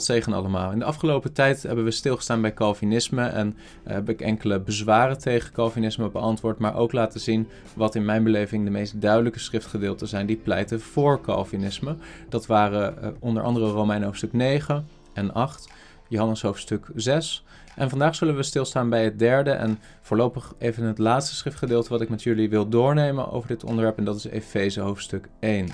God allemaal. In de afgelopen tijd hebben we stilgestaan bij Calvinisme en heb ik enkele bezwaren tegen Calvinisme beantwoord, maar ook laten zien wat in mijn beleving de meest duidelijke schriftgedeelten zijn die pleiten voor Calvinisme. Dat waren uh, onder andere Romein hoofdstuk 9 en 8, Johannes hoofdstuk 6. En vandaag zullen we stilstaan bij het derde en voorlopig even het laatste schriftgedeelte wat ik met jullie wil doornemen over dit onderwerp en dat is Efeze hoofdstuk 1.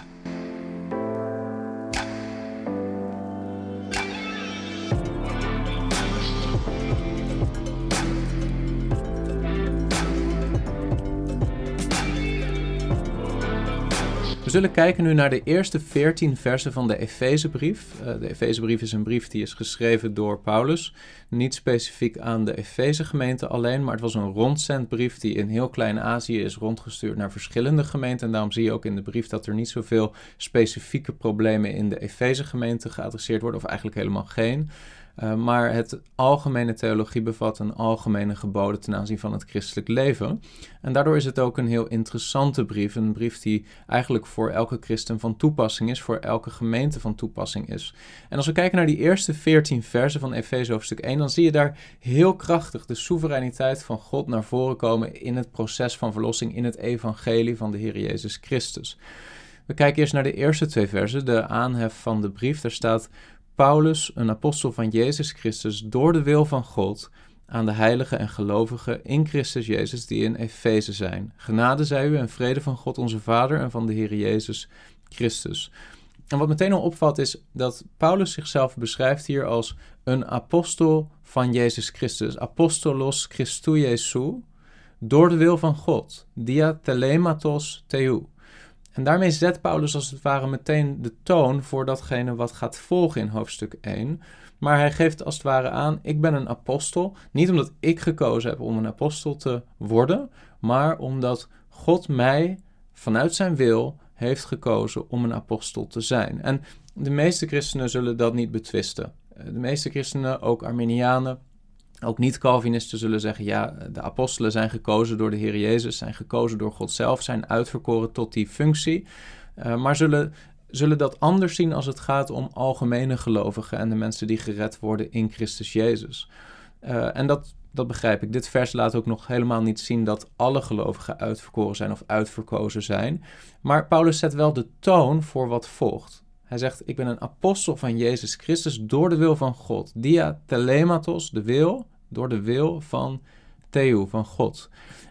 Zullen kijken nu naar de eerste 14 versen van de Efezebrief. Uh, de Efezebrief is een brief die is geschreven door Paulus. Niet specifiek aan de Efeze-gemeente alleen, maar het was een rondzendbrief die in heel Klein-Azië is rondgestuurd naar verschillende gemeenten. En daarom zie je ook in de brief dat er niet zoveel specifieke problemen in de Efeze-gemeente geadresseerd worden, of eigenlijk helemaal geen. Uh, maar het algemene theologie bevat een algemene geboden ten aanzien van het christelijk leven. En daardoor is het ook een heel interessante brief. Een brief die eigenlijk voor elke christen van toepassing is, voor elke gemeente van toepassing is. En als we kijken naar die eerste 14 versen van Efeze hoofdstuk 1, dan zie je daar heel krachtig de soevereiniteit van God naar voren komen in het proces van verlossing, in het evangelie van de Heer Jezus Christus. We kijken eerst naar de eerste twee versen, de aanhef van de brief. Daar staat: Paulus, een apostel van Jezus Christus, door de wil van God, aan de heiligen en gelovigen in Christus Jezus die in Efeze zijn. Genade zij u en vrede van God onze Vader en van de Heer Jezus Christus. En wat meteen al opvalt is dat Paulus zichzelf beschrijft hier als een apostel van Jezus Christus. Apostolos Christou Jesu, door de wil van God. Dia telematos theou. En daarmee zet Paulus als het ware meteen de toon voor datgene wat gaat volgen in hoofdstuk 1. Maar hij geeft als het ware aan: ik ben een apostel. Niet omdat ik gekozen heb om een apostel te worden, maar omdat God mij vanuit zijn wil heeft gekozen om een apostel te zijn. En de meeste christenen zullen dat niet betwisten. De meeste christenen, ook Arminianen, ook niet-Calvinisten zullen zeggen: ja, de apostelen zijn gekozen door de Heer Jezus, zijn gekozen door God zelf, zijn uitverkoren tot die functie. Uh, maar zullen, zullen dat anders zien als het gaat om algemene gelovigen en de mensen die gered worden in Christus Jezus. Uh, en dat, dat begrijp ik. Dit vers laat ook nog helemaal niet zien dat alle gelovigen uitverkoren zijn of uitverkozen zijn. Maar Paulus zet wel de toon voor wat volgt. Hij zegt: Ik ben een apostel van Jezus Christus door de wil van God. Dia telematos, de wil, door de wil van Theo, van God.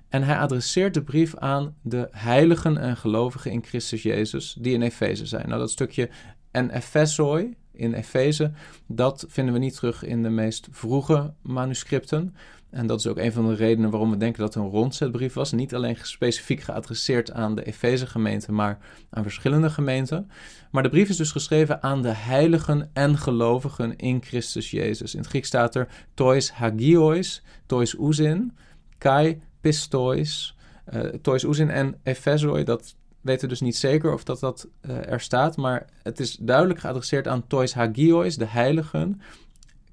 En hij adresseert de brief aan de heiligen en gelovigen in Christus Jezus die in Efeze zijn. Nou, dat stukje en Efesoi in Efeze, dat vinden we niet terug in de meest vroege manuscripten. En dat is ook een van de redenen waarom we denken dat het een rondzetbrief was. Niet alleen specifiek geadresseerd aan de Efeze-gemeente, maar aan verschillende gemeenten. Maar de brief is dus geschreven aan de heiligen en gelovigen in Christus Jezus. In het Grieks staat er tois hagiois, tois ouzin, kai pistois, uh, tois ouzin en efesoi. Dat weten we dus niet zeker of dat dat uh, er staat, maar het is duidelijk geadresseerd aan tois hagiois, de heiligen,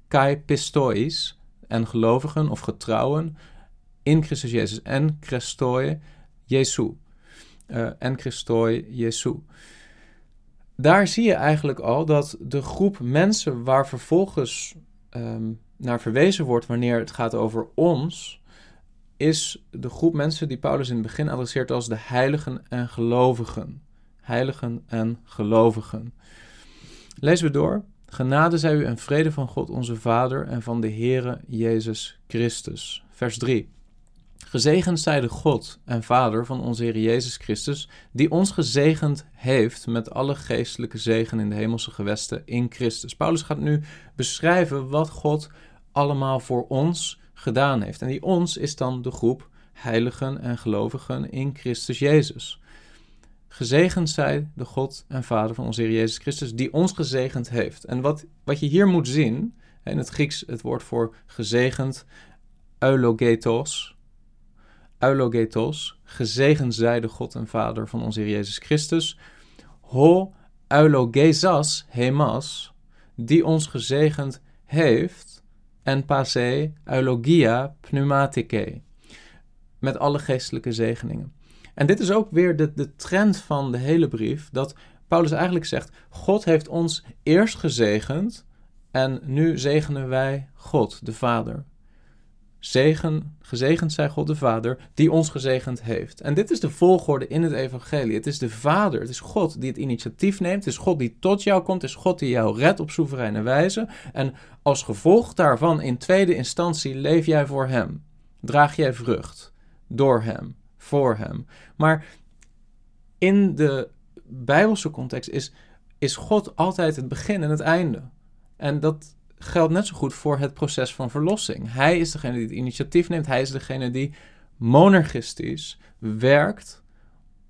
kai pistois en gelovigen of getrouwen in Christus Jezus en Christoi Jesu. Uh, en Christoi Jesu. Daar zie je eigenlijk al dat de groep mensen waar vervolgens um, naar verwezen wordt wanneer het gaat over ons, is de groep mensen die Paulus in het begin adresseert als de heiligen en gelovigen. Heiligen en gelovigen. Lezen we door. Genade zij u en vrede van God onze Vader en van de Heere Jezus Christus. Vers 3. Gezegend zij de God en Vader van onze Heer Jezus Christus, die ons gezegend heeft met alle geestelijke zegen in de hemelse gewesten in Christus. Paulus gaat nu beschrijven wat God allemaal voor ons gedaan heeft. En die ons is dan de groep heiligen en gelovigen in Christus Jezus. Gezegend zij de God en Vader van onze Heer Jezus Christus, die ons gezegend heeft. En wat, wat je hier moet zien, in het Grieks het woord voor gezegend, eulogetos. Eulogetos, gezegend zij de God en Vader van onze Heer Jezus Christus. Ho eulogesas hemas, die ons gezegend heeft. En passe eulogia pneumatike, met alle geestelijke zegeningen. En dit is ook weer de, de trend van de hele brief, dat Paulus eigenlijk zegt: God heeft ons eerst gezegend En nu zegenen wij God, de Vader. Zegen, gezegend zij God de Vader, die ons gezegend heeft. En dit is de volgorde in het evangelie. Het is de Vader, het is God die het initiatief neemt. Het is God die tot jou komt. Het is God die jou redt op soevereine wijze. En als gevolg daarvan, in tweede instantie, leef jij voor Hem. Draag jij vrucht. Door Hem. Voor Hem. Maar in de Bijbelse context is, is God altijd het begin en het einde. En dat geldt net zo goed voor het proces van verlossing. Hij is degene die het initiatief neemt. Hij is degene die monergistisch werkt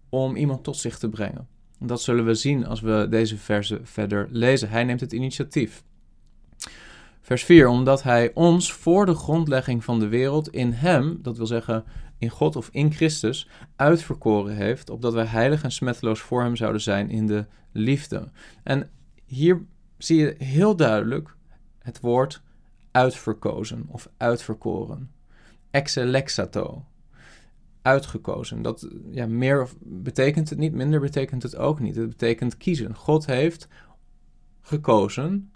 om iemand tot zich te brengen. Dat zullen we zien als we deze verse verder lezen. Hij neemt het initiatief. Vers 4, omdat hij ons voor de grondlegging van de wereld in hem, dat wil zeggen in God of in Christus, uitverkoren heeft, opdat wij heilig en smetteloos voor hem zouden zijn in de liefde. En hier zie je heel duidelijk het woord uitverkozen of uitverkoren. Exelexato. Uitgekozen. Dat, ja, meer betekent het niet, minder betekent het ook niet. Het betekent kiezen. God heeft gekozen.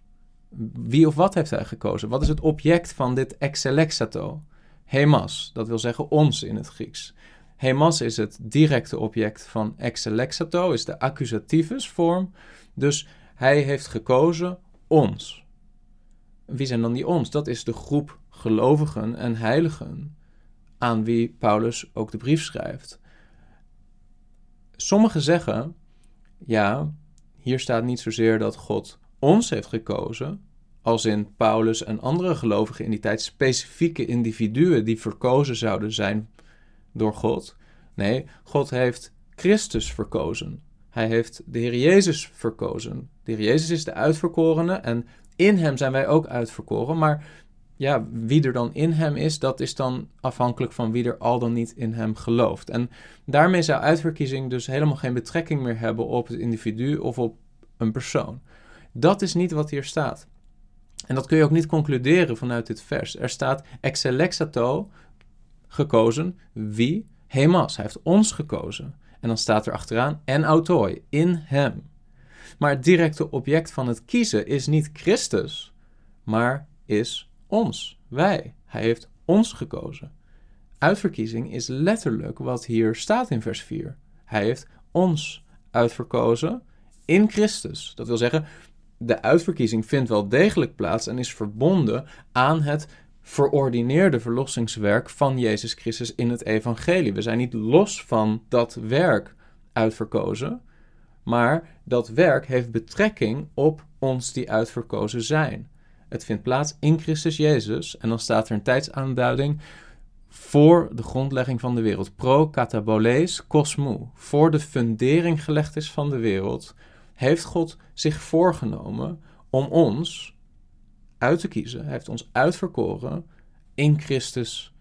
Wie of wat heeft hij gekozen? Wat is het object van dit exelexato? Hemas, dat wil zeggen ons in het Grieks. Hemas is het directe object van exelexato, is de accusativus vorm. Dus hij heeft gekozen ons. Wie zijn dan die ons? Dat is de groep gelovigen en heiligen aan wie Paulus ook de brief schrijft. Sommigen zeggen, ja, hier staat niet zozeer dat God ons heeft gekozen, als in Paulus en andere gelovigen in die tijd specifieke individuen die verkozen zouden zijn door God. Nee, God heeft Christus verkozen. Hij heeft de Heer Jezus verkozen. De Heer Jezus is de uitverkorene en in hem zijn wij ook uitverkoren. Maar ja, wie er dan in hem is, dat is dan afhankelijk van wie er al dan niet in hem gelooft. En daarmee zou uitverkiezing dus helemaal geen betrekking meer hebben op het individu of op een persoon. Dat is niet wat hier staat. En dat kun je ook niet concluderen vanuit dit vers. Er staat exelexato, gekozen, wie? Hemas, hij heeft ons gekozen. En dan staat er achteraan, en autoi, in hem. Maar het directe object van het kiezen is niet Christus, maar is ons, wij. Hij heeft ons gekozen. Uitverkiezing is letterlijk wat hier staat in vers 4. Hij heeft ons uitverkozen in Christus. Dat wil zeggen, de uitverkiezing vindt wel degelijk plaats en is verbonden aan het verordineerde verlossingswerk van Jezus Christus in het evangelie. We zijn niet los van dat werk uitverkozen, maar dat werk heeft betrekking op ons die uitverkozen zijn. Het vindt plaats in Christus Jezus en dan staat er een tijdsaanduiding voor de grondlegging van de wereld. Pro katabolees cosmou. Voor de fundering gelegd is van de wereld, heeft God zich voorgenomen om ons uit te kiezen. Heeft ons uitverkoren in Christus.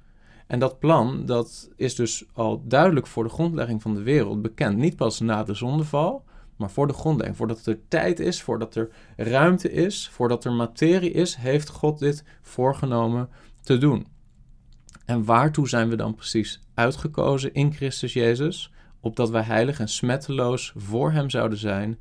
En dat plan, dat is dus al duidelijk voor de grondlegging van de wereld bekend. Niet pas na de zondeval, maar voor de grondlegging, voordat er tijd is, voordat er ruimte is, voordat er materie is, heeft God dit voorgenomen te doen. En waartoe zijn we dan precies uitgekozen in Christus Jezus? Opdat wij heilig en smetteloos voor Hem zouden zijn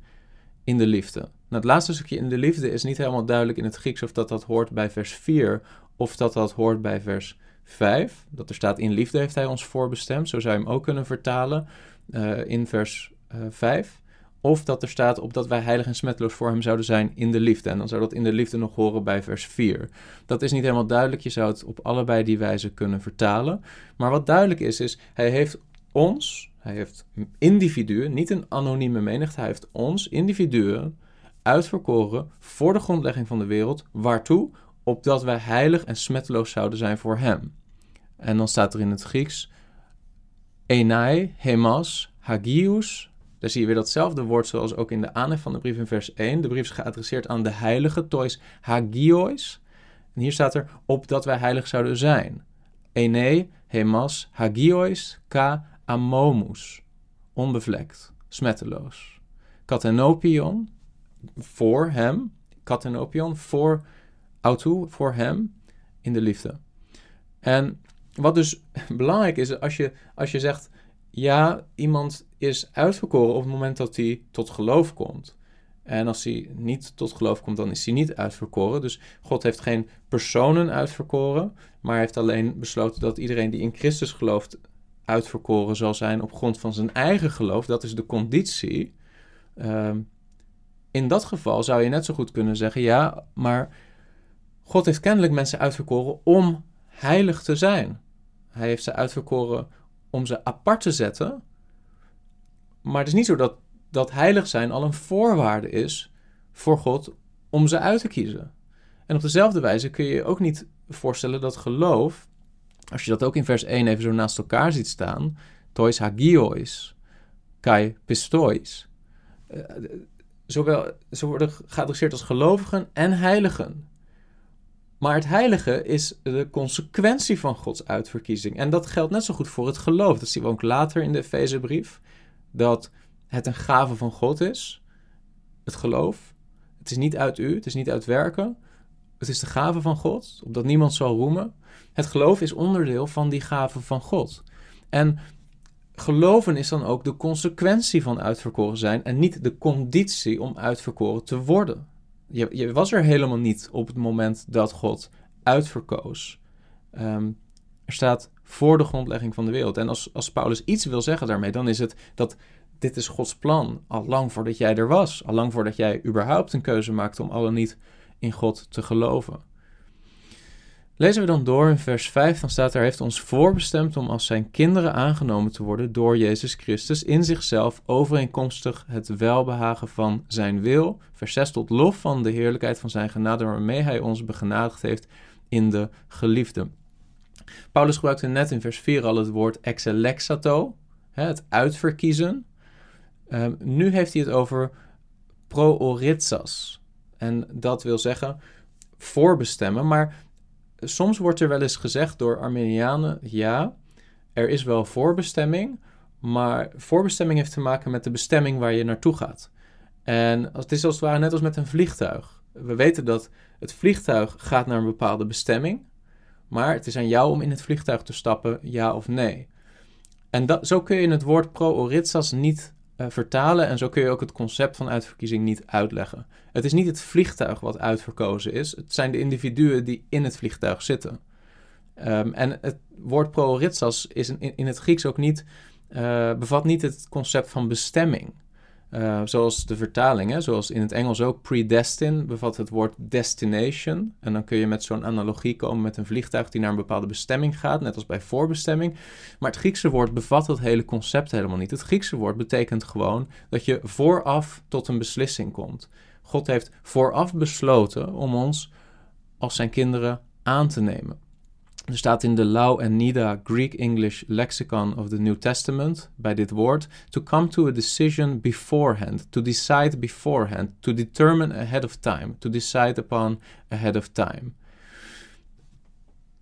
in de liefde. Nou, het laatste stukje in de liefde is niet helemaal duidelijk in het Grieks of dat dat hoort bij vers 4 of dat dat hoort bij vers 5. Dat er staat in liefde heeft Hij ons voorbestemd. Zo zou je hem ook kunnen vertalen uh, in vers uh, eh, 5. Of dat er staat op dat wij heilig en smetteloos voor hem zouden zijn in de liefde. En dan zou dat in de liefde nog horen bij vers 4. Dat is niet helemaal duidelijk. Je zou het op allebei die wijze kunnen vertalen. Maar wat duidelijk is, is hij heeft ons, hij heeft individuen, niet een anonieme menigte, hij heeft ons, individuen, uitverkoren voor de grondlegging van de wereld. Waartoe? Opdat wij heilig en smetteloos zouden zijn voor hem. En dan staat er in het Grieks enai, hemas, hagius, daar zie je weer datzelfde woord zoals ook in de aanhef van de brief in vers 1. De brief is geadresseerd aan de heilige, tois hagiois. En hier staat er, opdat wij heilig zouden zijn. Ene, hemas, hagiois, ka, amomus. Onbevlekt, smetteloos. Katenopion, voor hem. Katenopion, voor autu, voor hem, in de liefde. En wat dus belangrijk is, als je, als je zegt, ja, iemand is uitverkoren op het moment dat hij tot geloof komt. En als hij niet tot geloof komt, dan is hij niet uitverkoren. Dus God heeft geen personen uitverkoren, maar heeft alleen besloten dat iedereen die in Christus gelooft uitverkoren zal zijn op grond van zijn eigen geloof. Dat is de conditie. Ehm, in dat geval zou je net zo goed kunnen zeggen: ja, maar God heeft kennelijk mensen uitverkoren om heilig te zijn. Hij heeft ze uitverkoren om ze apart te zetten. Maar het is niet zo dat, dat heilig zijn al een voorwaarde is voor God om ze uit te kiezen. En op dezelfde wijze kun je je ook niet voorstellen dat geloof, als je dat ook in vers 1 even zo naast elkaar ziet staan, tois hagiois, kai pistois. Uh, zowel, ze worden geadresseerd als gelovigen en heiligen. Maar het heilige is de consequentie van Gods uitverkiezing. En dat geldt net zo goed voor het geloof. Dat zien we ook later in de Efezebrief. Dat het een gave van God is. Het geloof. Het is niet uit u, het is niet uit werken. Het is de gave van God, opdat niemand zal roemen. Het geloof is onderdeel van die gave van God. En geloven is dan ook de consequentie van uitverkoren zijn en niet de conditie om uitverkoren te worden je, je was er helemaal niet op het moment dat God uitverkoos. Ehm, er staat voor de grondlegging van de wereld. En als, als Paulus iets wil zeggen daarmee, dan is het dat dit is Gods plan. Al lang voordat jij er was. Al lang voordat jij überhaupt een keuze maakte om al dan niet in God te geloven. Lezen we dan door in vers 5, dan staat er: heeft ons voorbestemd om als zijn kinderen aangenomen te worden door Jezus Christus in zichzelf, overeenkomstig het welbehagen van zijn wil. Vers 6 tot lof van de heerlijkheid van zijn genade, waarmee hij ons begenadigd heeft in de geliefde. Paulus gebruikte net in vers 4 al het woord exelexato, het uitverkiezen. Um, nu heeft hij het over prooritsas. En dat wil zeggen voorbestemmen, maar soms wordt er wel eens gezegd door Armenianen: ja, er is wel voorbestemming, maar voorbestemming heeft te maken met de bestemming waar je naartoe gaat. En het is als het ware net als met een vliegtuig. We weten dat het vliegtuig gaat naar een bepaalde bestemming, maar het is aan jou om in het vliegtuig te stappen, ja of nee. En dat, zo kun je het woord pro-oritsas niet uh, vertalen en zo kun je ook het concept van uitverkiezing niet uitleggen. Het is niet het vliegtuig wat uitverkozen is, het zijn de individuen die in het vliegtuig zitten. Um, en het woord pro-ritsas is in, in, het Grieks ook niet, uh, bevat niet het concept van bestemming. Uh, zoals de vertalingen, zoals in het Engels ook, predestin bevat het woord destination. En dan kun je met zo'n analogie komen met een vliegtuig die naar een bepaalde bestemming gaat, net als bij voorbestemming. Maar het Griekse woord bevat dat hele concept helemaal niet. Het Griekse woord betekent gewoon dat je vooraf tot een beslissing komt. God heeft vooraf besloten om ons als zijn kinderen aan te nemen. Er staat in de Lau en Nida Greek English Lexicon of the New Testament bij dit woord: to come to a decision beforehand, to decide beforehand, to determine ahead of time, to decide upon ahead of time.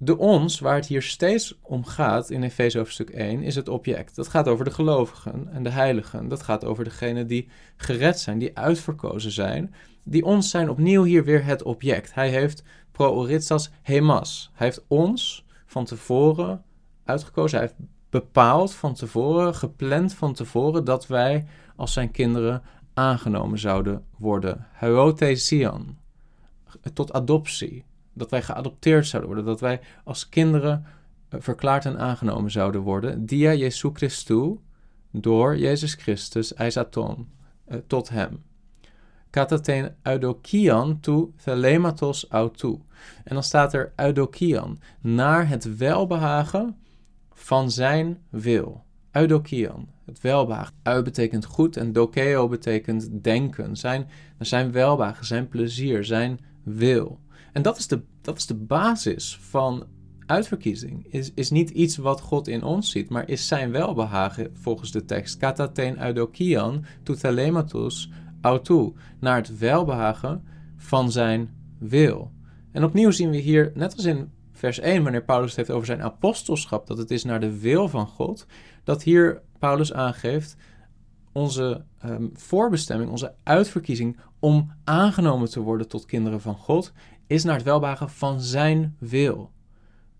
De ons, waar het hier steeds om gaat in Efeze hoofdstuk 1, is het object. Dat gaat over de gelovigen en de heiligen. Dat gaat over degenen die gered zijn, die uitverkozen zijn. Die ons zijn opnieuw hier weer het object. Hij heeft prooritsas hemas. Hij heeft ons van tevoren uitgekozen. Hij heeft bepaald van tevoren, gepland van tevoren, dat wij als zijn kinderen aangenomen zouden worden. Heotesian. Tot adoptie. Dat wij geadopteerd zouden worden. Dat wij als kinderen eh, verklaard en aangenomen zouden worden. Dia Jesu Christu. Door Jezus Christus, Eisaton. Eh, tot hem kataten eudokian tu thelematos autu. En dan staat er eudokian, naar het welbehagen van zijn wil. Eudokian, het welbehagen. Eu betekent goed en dokeo betekent denken. Zijn, zijn welbehagen, zijn plezier, zijn wil. En dat is de, dat is de basis van uitverkiezing. Is, is niet iets wat God in ons ziet, maar is zijn welbehagen volgens de tekst. Kataten eudokian tu thelematos autu, naar het welbehagen van zijn wil. En opnieuw zien we hier, net als in vers 1, wanneer Paulus het heeft over zijn apostelschap, dat het is naar de wil van God, dat hier Paulus aangeeft onze um, voorbestemming, onze uitverkiezing om aangenomen te worden tot kinderen van God, is naar het welbehagen van zijn wil.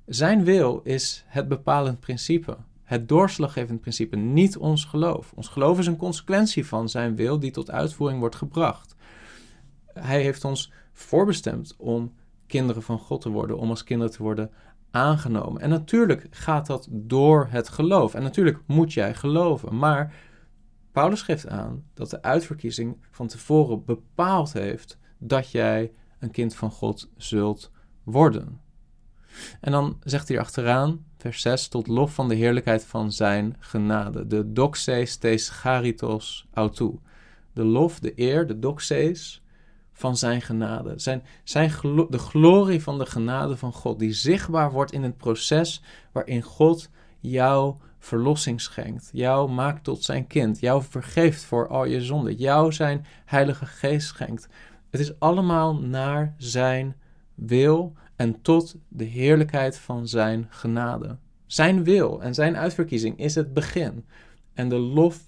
Zijn wil is het bepalend principe het doorslaggevend principe, niet ons geloof. Ons geloof is een consequentie van zijn wil die tot uitvoering wordt gebracht. Hij heeft ons voorbestemd om kinderen van God te worden, om als kinderen te worden aangenomen. En natuurlijk gaat dat door het geloof. En natuurlijk moet jij geloven. Maar Paulus geeft aan dat de uitverkiezing van tevoren bepaald heeft dat jij een kind van God zult worden. En dan zegt hij achteraan, vers 6, tot lof van de heerlijkheid van zijn genade. De doxees tes charitos autou. De lof, de eer, de doxees van zijn genade. Zijn, zijn de glorie van de genade van God, die zichtbaar wordt in het proces waarin God jou verlossing schenkt, jou maakt tot zijn kind, jou vergeeft voor al je zonden, jou zijn Heilige Geest schenkt. Het is allemaal naar zijn wil en tot de heerlijkheid van zijn genade. Zijn wil en zijn uitverkiezing is het begin. En de lof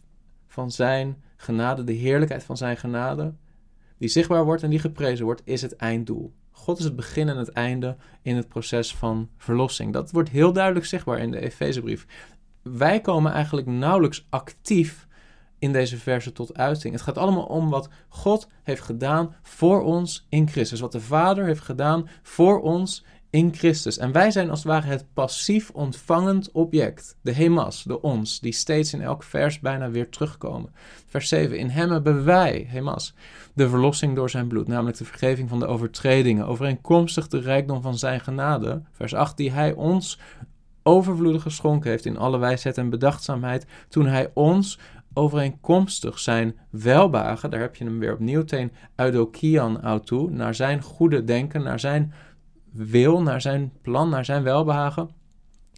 van zijn genade, de heerlijkheid van zijn genade, die zichtbaar wordt en die geprezen wordt, is het einddoel. God is het begin en het einde in het proces van verlossing. Dat wordt heel duidelijk zichtbaar in de Efezebrief. Wij komen eigenlijk nauwelijks actief in deze verse tot uiting. Het gaat allemaal om wat God heeft gedaan voor ons in Christus. Wat de Vader heeft gedaan voor ons in Christus. En wij zijn als het ware het passief ontvangend object. De hemas, de ons, die steeds in elk vers bijna weer terugkomen. Vers 7. In hem hebben wij, hemas, de verlossing door zijn bloed. Namelijk de vergeving van de overtredingen. Overeenkomstig de rijkdom van zijn genade. Vers 8. Die hij ons overvloedig geschonken heeft in alle wijsheid en bedachtzaamheid. Toen hij ons overeenkomstig zijn welbagen, daar heb je hem weer opnieuw teen, eudokian autou, naar zijn goede denken, naar zijn wil, naar zijn plan, naar zijn welbehagen,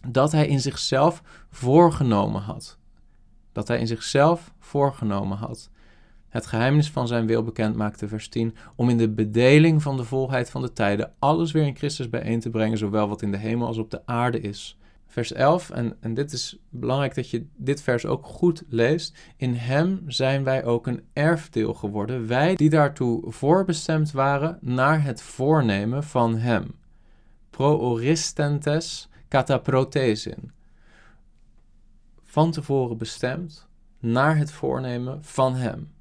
dat hij in zichzelf voorgenomen had. Dat hij in zichzelf voorgenomen had. Het geheimnis van zijn wil bekend maakte, vers 10, om in de bedeling van de volheid van de tijden alles weer in Christus bijeen te brengen, zowel wat in de hemel als op de aarde is vers 11, en, en dit is belangrijk dat je dit vers ook goed leest. In hem zijn wij ook een erfdeel geworden, wij die daartoe voorbestemd waren naar het voornemen van hem. Pro oristentes kata protesin. Van tevoren bestemd naar het voornemen van hem.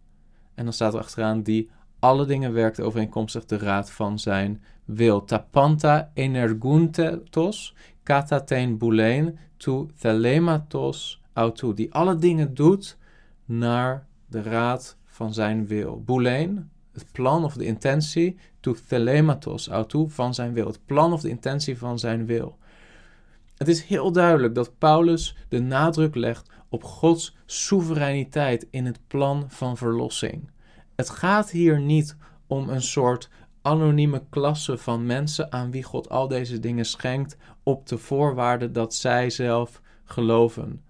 En dan staat er achteraan die alle dingen werkt overeenkomstig de raad van zijn wil. Tapanta energuntetos katatein boulein tu thelematos autou. Die alle dingen doet naar de raad van zijn wil. Boulein, het plan of de intentie, tu thelematos autou, van zijn wil. Het plan of de intentie van zijn wil. Het is heel duidelijk dat Paulus de nadruk legt op Gods soevereiniteit in het plan van verlossing. Het gaat hier niet om een soort anonieme klasse van mensen aan wie God al deze dingen schenkt, op de voorwaarde dat zij zelf geloven.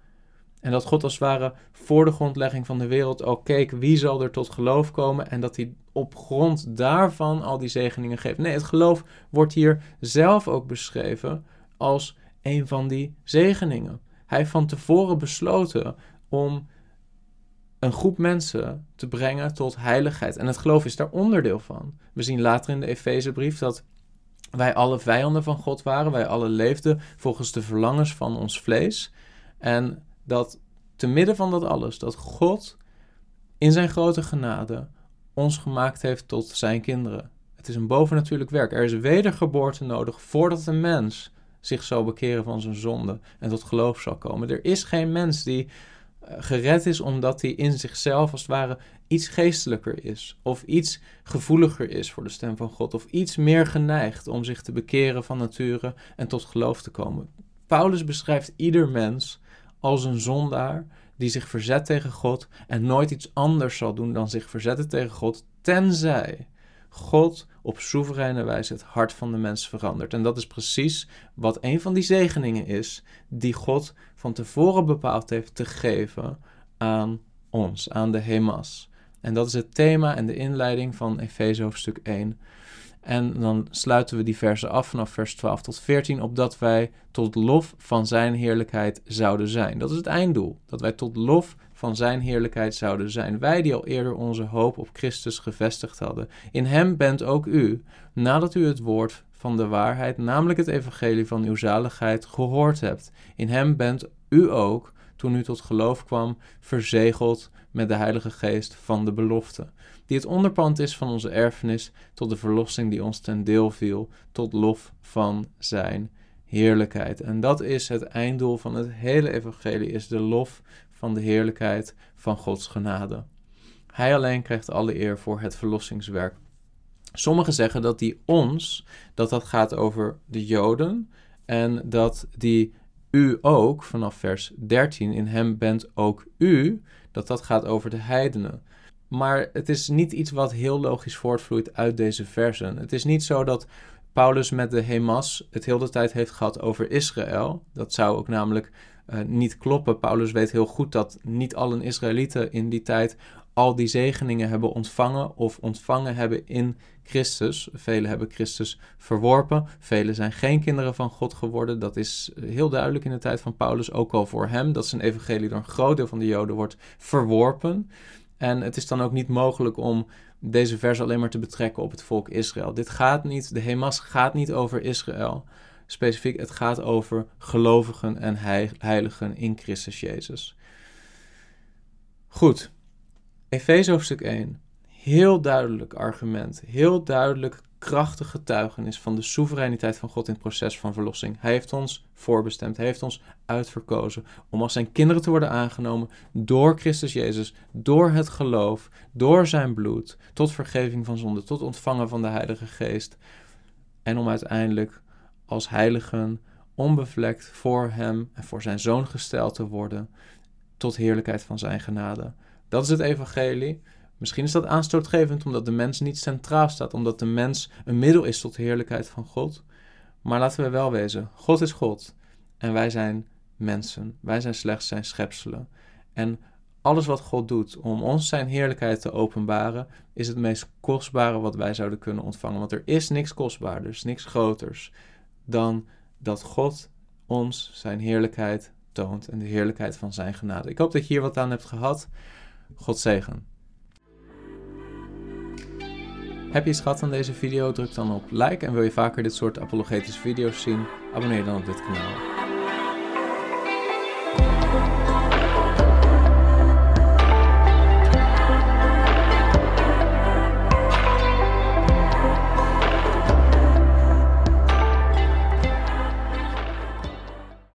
En dat God als het ware voor de grondlegging van de wereld ook keek wie zal er tot geloof komen en dat hij op grond daarvan al die zegeningen geeft. Nee, het geloof wordt hier zelf ook beschreven als een van die zegeningen. Hij heeft van tevoren besloten om een groep mensen te brengen tot heiligheid. En het geloof is daar onderdeel van. We zien later in de Efezebrief dat wij alle vijanden van God waren. Wij alle leefden volgens de verlangens van ons vlees. En dat te midden van dat alles, dat God in zijn grote genade ons gemaakt heeft tot zijn kinderen. Het is een bovennatuurlijk werk. Er is wedergeboorte nodig voordat een mens zich zal bekeren van zijn zonde en tot geloof zal komen. Er is geen mens die gered is omdat hij in zichzelf als het ware iets geestelijker is, of iets gevoeliger is voor de stem van God, of iets meer geneigd om zich te bekeren van nature en tot geloof te komen. Paulus beschrijft ieder mens als een zondaar die zich verzet tegen God en nooit iets anders zal doen dan zich verzetten tegen God, tenzij God op soevereine wijze het hart van de mens verandert. En dat is precies wat een van die zegeningen is die God van tevoren bepaald heeft te geven aan ons, aan de Hemas. En dat is het thema en de inleiding van Efeze hoofdstuk 1. En dan sluiten we die versen af vanaf vers 12 tot 14, opdat wij tot lof van zijn heerlijkheid zouden zijn. Dat is het einddoel, dat wij tot lof van zijn heerlijkheid zouden zijn. Wij die al eerder onze hoop op Christus gevestigd hadden. In hem bent ook u, nadat u het woord van de waarheid, namelijk het evangelie van uw zaligheid, gehoord hebt. In hem bent u ook toen u tot geloof kwam, verzegeld met de Heilige Geest van de belofte, die het onderpand is van onze erfenis tot de verlossing die ons ten deel viel, tot lof van zijn heerlijkheid. En dat is het einddoel van het hele evangelie, is de lof van de heerlijkheid van Gods genade. Hij alleen krijgt alle eer voor het verlossingswerk. Sommigen zeggen dat die ons, dat dat gaat over de Joden en dat die u ook, vanaf vers 13, in hem bent ook u, dat dat gaat over de heidenen. Maar het is niet iets wat heel logisch voortvloeit uit deze versen. Het is niet zo dat Paulus met de Hemas het heel de tijd heeft gehad over Israël. Dat zou ook namelijk niet kloppen. Paulus weet heel goed dat niet allen Israëlieten in die tijd al die zegeningen hebben ontvangen of ontvangen hebben in Christus. Velen hebben Christus verworpen. Velen zijn geen kinderen van God geworden. Dat is heel duidelijk in de tijd van Paulus, ook al voor hem, dat zijn evangelie door een groot deel van de Joden wordt verworpen. En het is dan ook niet mogelijk om deze vers alleen maar te betrekken op het volk Israël. Dit gaat niet, de Hemas gaat niet over Israël. Specifiek, het gaat over gelovigen en heiligen in Christus Jezus. Goed, Efeze hoofdstuk 1. Heel duidelijk argument, heel duidelijk krachtig getuigenis van de soevereiniteit van God in het proces van verlossing. Hij heeft ons voorbestemd, hij heeft ons uitverkozen om als zijn kinderen te worden aangenomen door Christus Jezus, door het geloof, door zijn bloed, tot vergeving van zonde, tot ontvangen van de Heilige Geest. En om uiteindelijk als heiligen onbevlekt voor hem en voor zijn zoon gesteld te worden, tot heerlijkheid van zijn genade. Dat is het evangelie. Misschien is dat aanstootgevend omdat de mens niet centraal staat, omdat de mens een middel is tot de heerlijkheid van God. Maar laten we wel wezen, God is God en wij zijn mensen. Wij zijn slechts zijn schepselen. En alles wat God doet om ons zijn heerlijkheid te openbaren, is het meest kostbare wat wij zouden kunnen ontvangen. Want er is niks kostbaarders, niks groters dan dat God ons zijn heerlijkheid toont en de heerlijkheid van zijn genade. Ik hoop dat je hier wat aan hebt gehad. God zegen. Heb je iets gehad aan deze video? Druk dan op like en wil je vaker dit soort apologetische video's zien? Abonneer dan op dit kanaal.